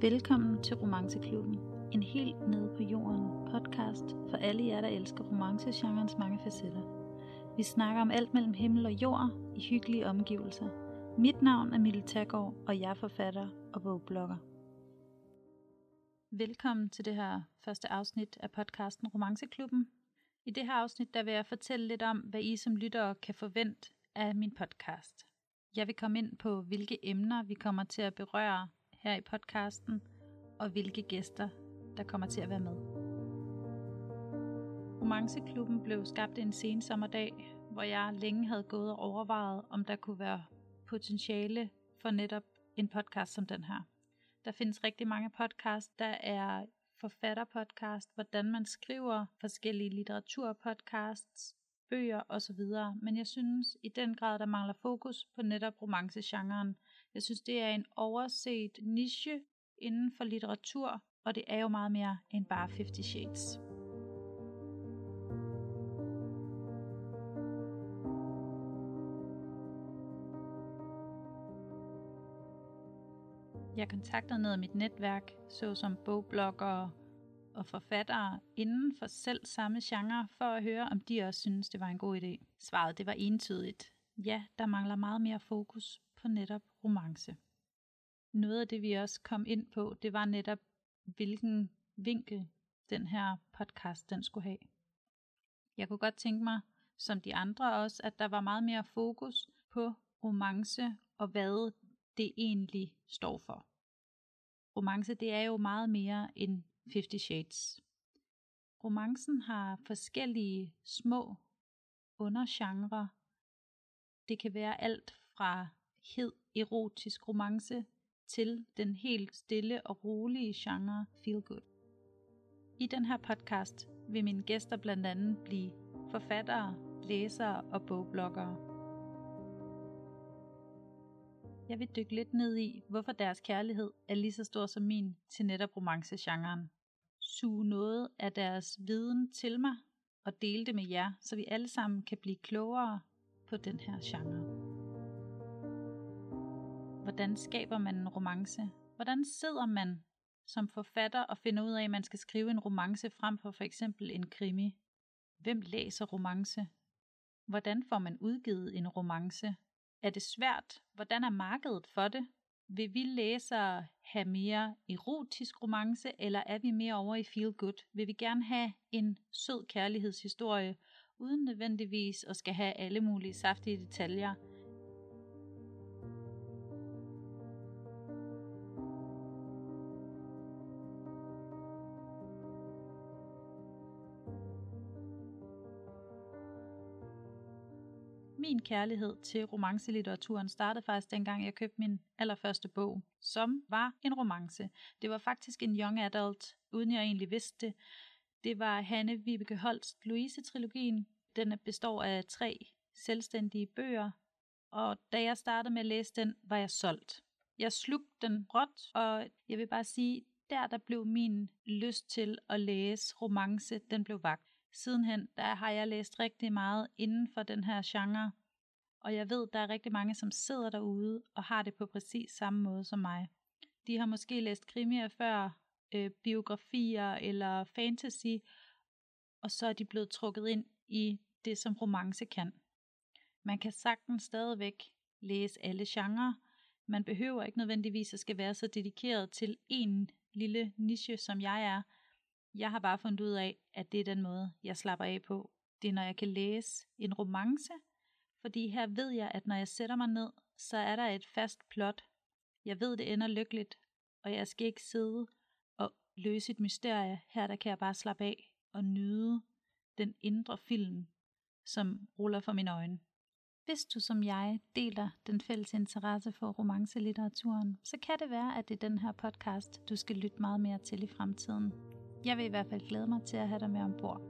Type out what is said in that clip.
Velkommen til Romanceklubben, en helt nede på jorden podcast for alle jer, der elsker romancegenrens mange facetter. Vi snakker om alt mellem himmel og jord i hyggelige omgivelser. Mit navn er Mille Taggaard, og jeg er forfatter og bogblogger. Velkommen til det her første afsnit af podcasten Romanceklubben. I det her afsnit der vil jeg fortælle lidt om, hvad I som lyttere kan forvente af min podcast. Jeg vil komme ind på, hvilke emner vi kommer til at berøre her i podcasten, og hvilke gæster, der kommer til at være med. Romanceklubben blev skabt en sen sommerdag, hvor jeg længe havde gået og overvejet, om der kunne være potentiale for netop en podcast som den her. Der findes rigtig mange podcasts, der er forfatterpodcast, hvordan man skriver forskellige litteraturpodcasts, bøger osv. Men jeg synes i den grad, der mangler fokus på netop romancegenren. Jeg synes, det er en overset niche inden for litteratur, og det er jo meget mere end bare 50 Shades. Jeg kontakter noget af mit netværk, såsom bogbloggere og forfattere inden for selv samme genre, for at høre, om de også synes, det var en god idé. Svaret det var entydigt. Ja, der mangler meget mere fokus på netop romance. Noget af det, vi også kom ind på, det var netop, hvilken vinkel den her podcast den skulle have. Jeg kunne godt tænke mig, som de andre også, at der var meget mere fokus på romance og hvad det egentlig står for. Romance, det er jo meget mere end 50 Shades. Romancen har forskellige små undergenre. Det kan være alt fra hed erotisk romance til den helt stille og rolige genre feel good. I den her podcast vil mine gæster blandt andet blive forfattere, læsere og bogbloggere. Jeg vil dykke lidt ned i, hvorfor deres kærlighed er lige så stor som min til netop romancegenren. Suge noget af deres viden til mig og dele det med jer, så vi alle sammen kan blive klogere på den her genre. Hvordan skaber man en romance? Hvordan sidder man som forfatter og finder ud af, at man skal skrive en romance frem for for eksempel en krimi? Hvem læser romance? Hvordan får man udgivet en romance? Er det svært? Hvordan er markedet for det? Vil vi læsere have mere erotisk romance, eller er vi mere over i feel good? Vil vi gerne have en sød kærlighedshistorie, uden nødvendigvis at skal have alle mulige saftige detaljer? Min kærlighed til romancelitteraturen startede faktisk dengang, jeg købte min allerførste bog, som var en romance. Det var faktisk en young adult, uden jeg egentlig vidste det. Det var Hanne Vibeke Holst Louise-trilogien. Den består af tre selvstændige bøger, og da jeg startede med at læse den, var jeg solgt. Jeg slugte den råt, og jeg vil bare sige, der der blev min lyst til at læse romance, den blev vagt. Sidenhen, der har jeg læst rigtig meget inden for den her genre, og jeg ved, der er rigtig mange, som sidder derude og har det på præcis samme måde som mig. De har måske læst krimier før, øh, biografier eller fantasy, og så er de blevet trukket ind i det, som romance kan. Man kan sagtens stadigvæk læse alle genrer. Man behøver ikke nødvendigvis at skal være så dedikeret til en lille niche, som jeg er. Jeg har bare fundet ud af, at det er den måde, jeg slapper af på. Det er, når jeg kan læse en romance, fordi her ved jeg, at når jeg sætter mig ned, så er der et fast plot. Jeg ved, det ender lykkeligt, og jeg skal ikke sidde og løse et mysterie. Her der kan jeg bare slappe af og nyde den indre film, som ruller for mine øjne. Hvis du som jeg deler den fælles interesse for romancelitteraturen, så kan det være, at det er den her podcast, du skal lytte meget mere til i fremtiden. Jeg vil i hvert fald glæde mig til at have dig med ombord.